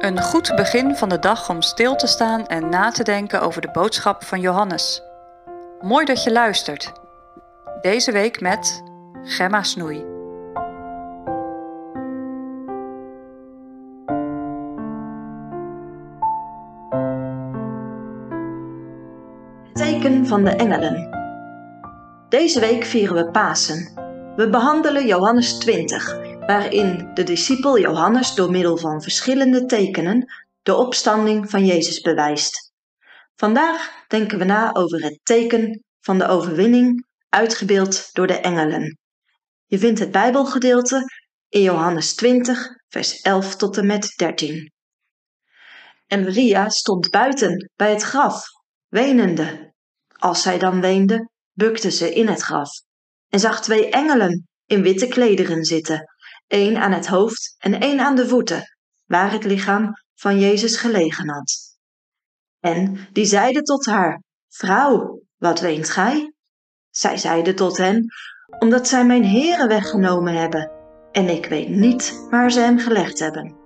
Een goed begin van de dag om stil te staan en na te denken over de boodschap van Johannes. Mooi dat je luistert. Deze week met Gemma Snoei. Teken van de engelen. Deze week vieren we Pasen. We behandelen Johannes 20, waarin de discipel Johannes door middel van verschillende tekenen de opstanding van Jezus bewijst. Vandaag denken we na over het teken van de overwinning, uitgebeeld door de engelen. Je vindt het Bijbelgedeelte in Johannes 20, vers 11 tot en met 13. En Maria stond buiten bij het graf, wenende. Als zij dan weende, bukte ze in het graf en zag twee engelen in witte klederen zitten, één aan het hoofd en één aan de voeten, waar het lichaam van Jezus gelegen had. En die zeiden tot haar: Vrouw, wat weent gij? Zij zeide tot hen: Omdat zij mijn heren weggenomen hebben, en ik weet niet waar ze hem gelegd hebben.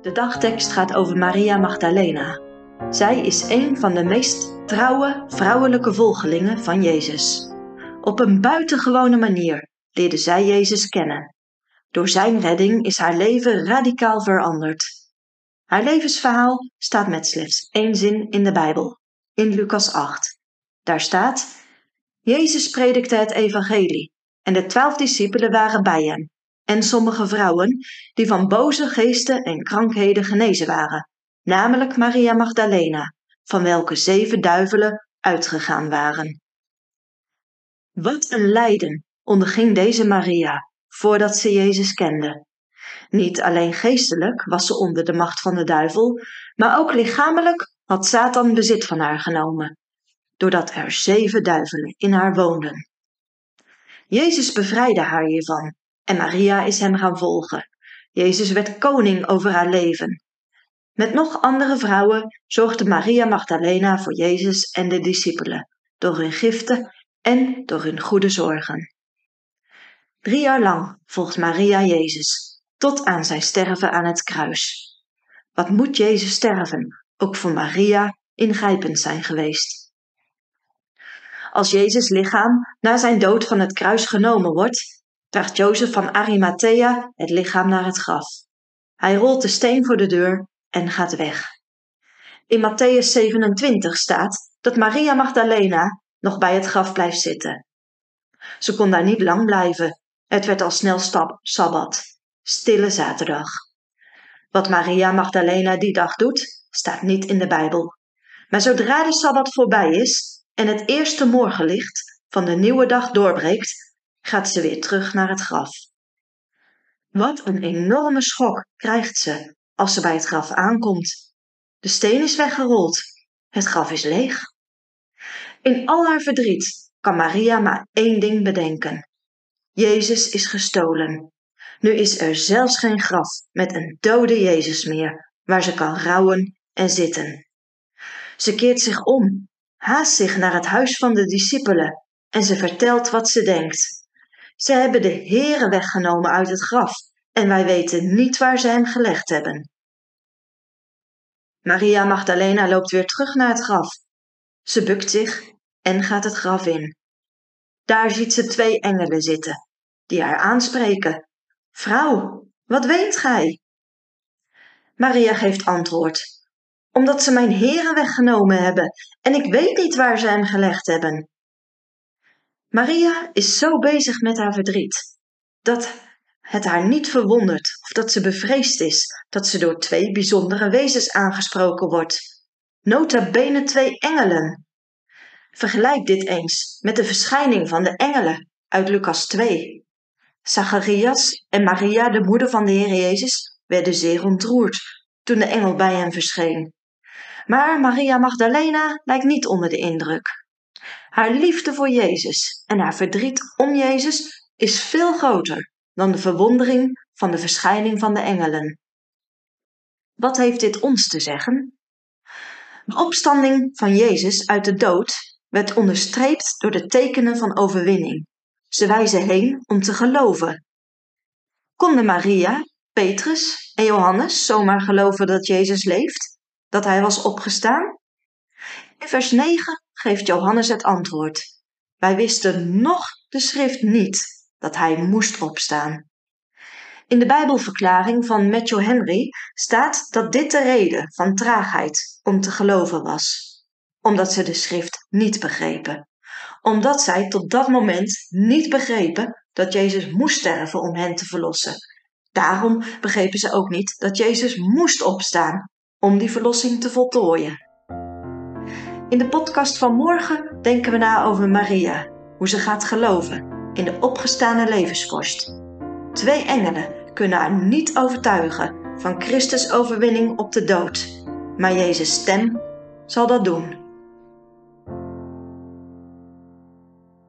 De dagtekst gaat over Maria Magdalena. Zij is een van de meest trouwe vrouwelijke volgelingen van Jezus. Op een buitengewone manier leerde zij Jezus kennen. Door zijn redding is haar leven radicaal veranderd. Haar levensverhaal staat met slechts één zin in de Bijbel, in Lucas 8. Daar staat: Jezus predikte het evangelie en de twaalf discipelen waren bij hem en sommige vrouwen die van boze geesten en krankheden genezen waren, namelijk Maria Magdalena, van welke zeven duivelen uitgegaan waren. Wat een lijden onderging deze Maria voordat ze Jezus kende. Niet alleen geestelijk was ze onder de macht van de duivel, maar ook lichamelijk had Satan bezit van haar genomen, doordat er zeven duivelen in haar woonden. Jezus bevrijdde haar hiervan en Maria is hem gaan volgen. Jezus werd koning over haar leven. Met nog andere vrouwen zorgde Maria Magdalena voor Jezus en de discipelen, door hun giften en door hun goede zorgen. Drie jaar lang volgt Maria Jezus, tot aan zijn sterven aan het kruis. Wat moet Jezus sterven, ook voor Maria ingrijpend zijn geweest. Als Jezus lichaam na zijn dood van het kruis genomen wordt, draagt Jozef van Arimathea het lichaam naar het graf. Hij rolt de steen voor de deur en gaat weg. In Matthäus 27 staat dat Maria Magdalena nog bij het graf blijft zitten. Ze kon daar niet lang blijven. Het werd al snel stap, sabbat, stille zaterdag. Wat Maria Magdalena die dag doet, staat niet in de Bijbel. Maar zodra de sabbat voorbij is en het eerste morgenlicht van de nieuwe dag doorbreekt, gaat ze weer terug naar het graf. Wat een enorme schok krijgt ze als ze bij het graf aankomt. De steen is weggerold, het graf is leeg. In al haar verdriet kan Maria maar één ding bedenken. Jezus is gestolen. Nu is er zelfs geen graf met een dode Jezus meer, waar ze kan rouwen en zitten. Ze keert zich om, haast zich naar het huis van de discipelen en ze vertelt wat ze denkt. Ze hebben de Heere weggenomen uit het graf en wij weten niet waar ze hem gelegd hebben. Maria Magdalena loopt weer terug naar het graf. Ze bukt zich en gaat het graf in. Daar ziet ze twee engelen zitten, die haar aanspreken. Vrouw, wat weent gij? Maria geeft antwoord. Omdat ze mijn heren weggenomen hebben en ik weet niet waar ze hem gelegd hebben. Maria is zo bezig met haar verdriet dat het haar niet verwondert of dat ze bevreesd is dat ze door twee bijzondere wezens aangesproken wordt. Nota bene twee engelen. Vergelijk dit eens met de verschijning van de engelen uit Lucas 2. Zacharias en Maria, de moeder van de Heer Jezus, werden zeer ontroerd toen de engel bij hen verscheen. Maar Maria Magdalena lijkt niet onder de indruk. Haar liefde voor Jezus en haar verdriet om Jezus is veel groter dan de verwondering van de verschijning van de engelen. Wat heeft dit ons te zeggen? De opstanding van Jezus uit de dood werd onderstreept door de tekenen van overwinning. Ze wijzen heen om te geloven Konden Maria, Petrus en Johannes zomaar geloven dat Jezus leeft, dat hij was opgestaan? In vers 9 geeft Johannes het antwoord. Wij wisten nog de schrift niet dat hij moest opstaan. In de Bijbelverklaring van Matthew Henry staat dat dit de reden van traagheid om te geloven was, omdat ze de schrift niet begrepen, omdat zij tot dat moment niet begrepen dat Jezus moest sterven om hen te verlossen. Daarom begrepen ze ook niet dat Jezus moest opstaan om die verlossing te voltooien. In de podcast van morgen denken we na over Maria, hoe ze gaat geloven in de opgestane levensvorst. Twee engelen kunnen haar niet overtuigen van Christus overwinning op de dood, maar Jezus' stem zal dat doen.